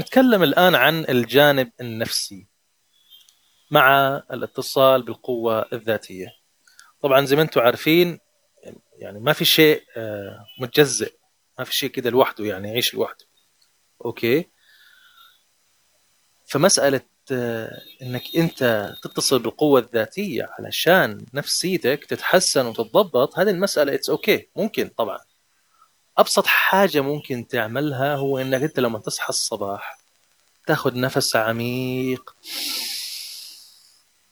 نتكلم الآن عن الجانب النفسي مع الاتصال بالقوة الذاتية. طبعا زي ما أنتم عارفين يعني ما في شيء آه، متجزئ ما في شيء كده لوحده يعني يعيش لوحده. okay؟ فمسألة آه، إنك أنت تتصل بالقوة الذاتية علشان نفسيتك تتحسن وتتضبط هذه المسألة it's okay okay. ممكن طبعا. أبسط حاجة ممكن تعملها هو إنك أنت لما تصحى الصباح تاخذ نفس عميق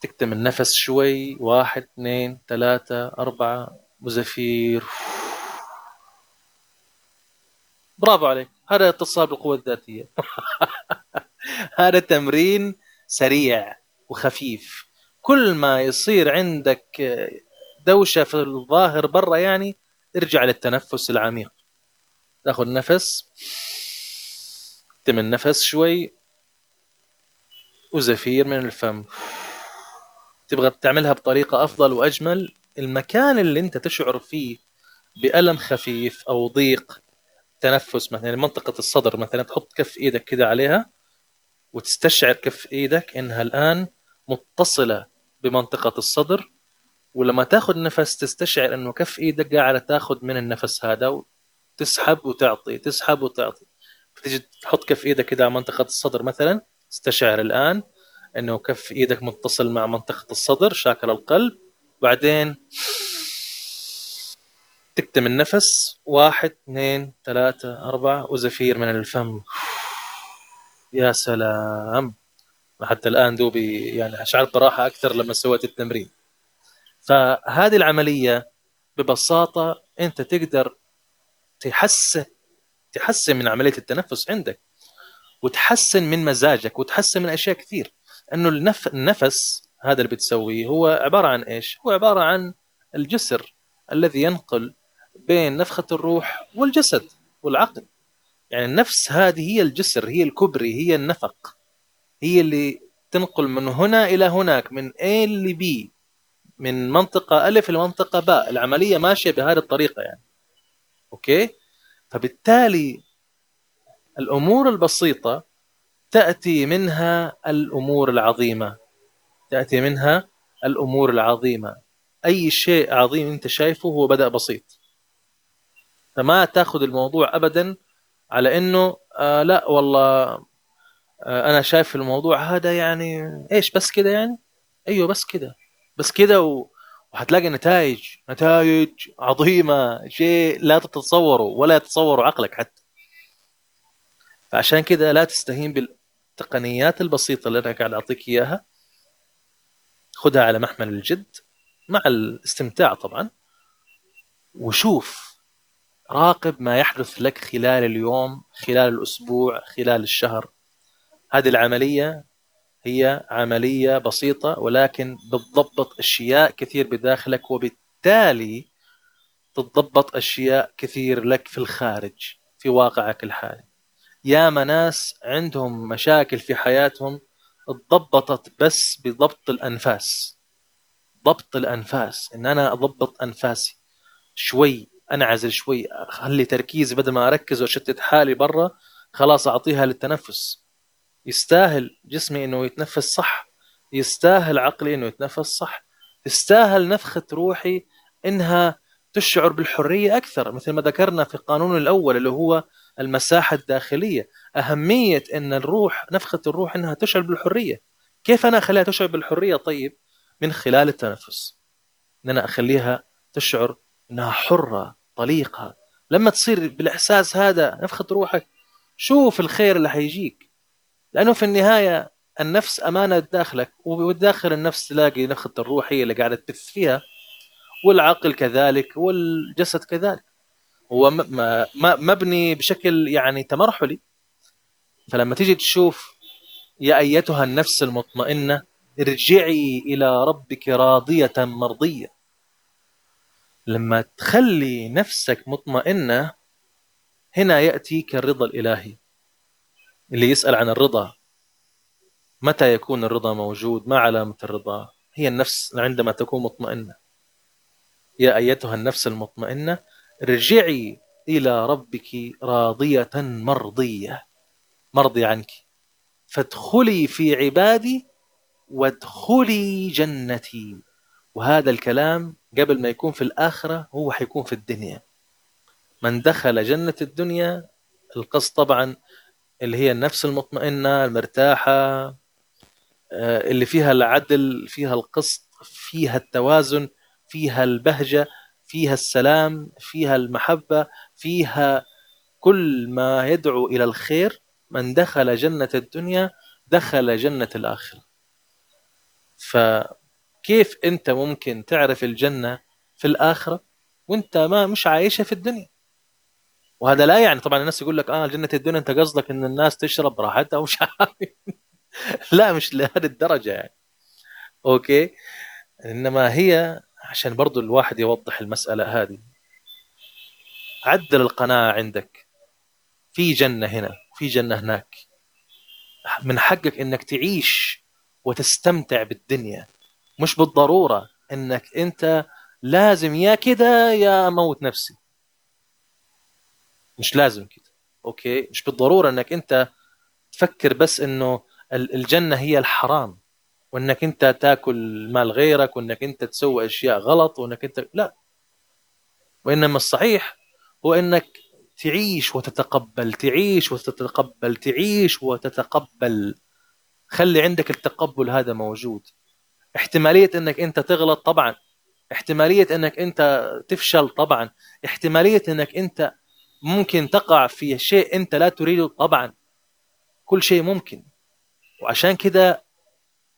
تكتم النفس شوي واحد اثنين ثلاثة أربعة وزفير. برافو عليك. هذا اتصال بالقوة الذاتية. هذا تمرين سريع وخفيف. كل ما يصير عندك دوشة في الظاهر برا يعني ارجع للتنفس العميق. تاخذ نفس تم النفس شوي وزفير من الفم. تبغى تعملها بطريقة أفضل وأجمل المكان اللي أنت تشعر فيه بألم خفيف أو ضيق تنفس مثلا منطقة الصدر مثلا تحط كف إيدك كده عليها وتستشعر كف إيدك إنها الآن متصلة بمنطقة الصدر ولما تاخذ نفس تستشعر إنه كف إيدك قاعدة تاخذ من النفس هذا وتسحب وتعطي تسحب وتعطي. تيجي تحط كف إيدك كده على منطقة الصدر مثلا استشعر الآن إنه كف إيدك متصل مع منطقة الصدر شاكل القلب. بعدين تكتم النفس. واحد اثنين ثلاثة أربعة. وزفير من الفم. يا سلام. حتى الآن دوبي يعني شعرت براحة أكثر لما سويت التمرين. فهذه العملية ببساطة أنت تقدر تحسن تحسن من عملية التنفس عندك وتحسن من مزاجك وتحسن من أشياء كثير إنه النف... النفس هذا اللي بتسويه هو عبارة عن إيش؟ هو عبارة عن الجسر الذي ينقل بين نفخة الروح والجسد والعقل. يعني النفس هذه هي الجسر هي الكبري هي النفق هي اللي تنقل من هنا إلى هناك من A ل B من منطقة ألف لمنطقة باء العملية ماشية بهذه الطريقة يعني أوكي؟ فبالتالي الأمور البسيطة تأتي منها الأمور العظيمة. تأتي منها الأمور العظيمة. أي شيء عظيم أنت شايفه هو بدأ بسيط. فما تأخذ الموضوع أبدا على أنه آه لا والله آه أنا شايف الموضوع هذا يعني إيش بس كده يعني؟ أيوه بس كده. بس كده و... وهتلاقي نتائج نتائج عظيمة. شيء لا تتصوره ولا يتصور عقلك حتى. فعشان كده لا تستهين بال... التقنيات البسيطة اللي أنا قاعد أعطيك إياها. خذها على محمل الجد مع الاستمتاع طبعا. وشوف راقب ما يحدث لك خلال اليوم خلال الأسبوع خلال الشهر. هذه العملية هي عملية بسيطة ولكن بتضبط أشياء كثير بداخلك وبالتالي تضبط أشياء كثير لك في الخارج في واقعك الحالي. ياما ناس عندهم مشاكل في حياتهم اتضبطت بس بضبط الأنفاس. ضبط الأنفاس إن أنا أضبط أنفاسي شوي أنعزل شوي أخلي تركيزي بدل ما أركز وأشتت حالي برا خلاص أعطيها للتنفس. يستاهل جسمي إنه يتنفس صح يستاهل عقلي إنه يتنفس صح تستاهل نفخة روحي إنها تشعر بالحرية أكثر مثل ما ذكرنا في القانون الأول اللي هو المساحة الداخلية. أهمية أن الروح نفخة الروح أنها تشعر بالحرية. كيف أنا أخليها تشعر بالحرية؟ طيب من خلال التنفس. أن أنا أخليها تشعر أنها حرة طليقة. لما تصير بالإحساس هذا نفخة روحك شوف الخير اللي حيجيك. لأنه في النهاية النفس أمانة داخلك وداخل النفس تلاقي نفخة الروح هي اللي قاعدة تبث فيها والعقل كذلك والجسد كذلك. هو مبني بشكل يعني تمرحلي. فلما تيجي تشوف يا أيتها النفس المطمئنة ارجعي إلى ربك راضية مرضية. لما تخلي نفسك مطمئنة هنا يأتيك الرضا الإلهي. اللي يسأل عن الرضا. متى يكون الرضا موجود؟ ما علامة الرضا؟ هي النفس عندما تكون مطمئنة. يا أيتها النفس المطمئنة ارجعي إلى ربك راضية مرضية. مرضي عنك. فادخلي في عبادي وادخلي جنتي. وهذا الكلام قبل ما يكون في الآخرة هو حيكون في الدنيا. من دخل جنة الدنيا القصد طبعا اللي هي النفس المطمئنة المرتاحة آه، اللي فيها العدل فيها القسط فيها التوازن فيها البهجة فيها السلام فيها المحبة فيها كل ما يدعو إلى الخير. من دخل جنة الدنيا دخل جنة الآخرة. فكيف أنت ممكن تعرف الجنة في الآخرة وأنت ما مش عايشها في الدنيا؟ وهذا لا يعني طبعا الناس يقول لك آه جنة الدنيا أنت قصدك إن الناس تشرب براحتها ومش عارف. لا مش لهذه الدرجة يعني. okay. إنما هي عشان برضو الواحد يوضح المسألة هذه. عدل القناعة عندك. في جنة هنا وفي جنة هناك. من حقك إنك تعيش وتستمتع بالدنيا. مش بالضرورة إنك أنت لازم يا كده يا موت نفسي. مش لازم كده. okay؟ مش بالضرورة إنك أنت تفكر بس إنه الجنة هي الحرام وإنك أنت تاكل مال غيرك وإنك أنت تسوي أشياء غلط وإنك أنت لا. وإنما الصحيح هو إنك تعيش وتتقبل تعيش وتتقبل تعيش وتتقبل. خلي عندك التقبل هذا موجود. احتمالية إنك أنت تغلط طبعا. احتمالية إنك أنت تفشل طبعا. احتمالية إنك أنت ممكن تقع في شيء انت لا تريده طبعا. كل شيء ممكن. وعشان كده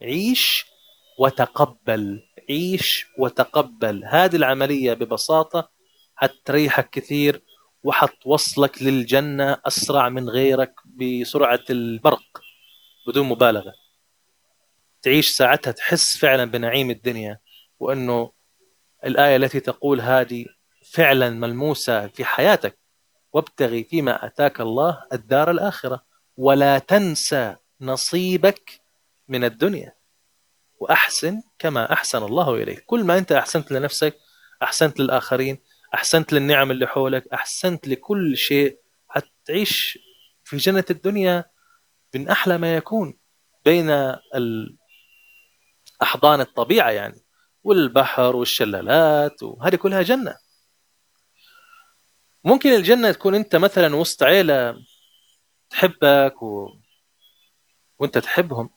عيش وتقبل. عيش وتقبل. هذه العملية ببساطة حتريحك كثير وحتوصلك للجنة أسرع من غيرك بسرعة البرق بدون مبالغة. تعيش ساعتها تحس فعلا بنعيم الدنيا وأنه الآية التي تقول هذه فعلا ملموسة في حياتك. وابتغي فيما أتاك الله الدار الآخرة ولا تنسى نصيبك من الدنيا. وأحسن كما أحسن الله إليك. كل ما أنت أحسنت لنفسك أحسنت للآخرين أحسنت للنعم اللي حولك أحسنت لكل شيء حتعيش في جنة الدنيا من أحلى ما يكون بين أحضان الطبيعة يعني والبحر والشلالات وهذه كلها جنة. ممكن الجنة تكون أنت مثلا وسط عيلة تحبك و... وأنت تحبهم.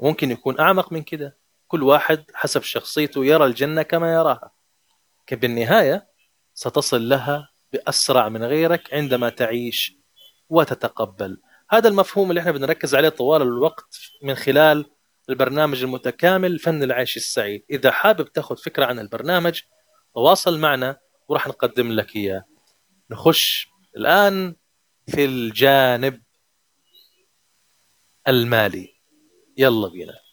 ممكن يكون أعمق من كده. كل واحد حسب شخصيته يرى الجنة كما يراها. بالنهاية ستصل لها بأسرع من غيرك عندما تعيش وتتقبل. هذا المفهوم اللي إحنا بنركز عليه طوال الوقت من خلال البرنامج المتكامل فن العيش السعيد. إذا حابب تاخذ فكرة عن البرنامج تواصل معنا وراح نقدم لك إياه. نخش الآن في الجانب المالي. يلا بينا.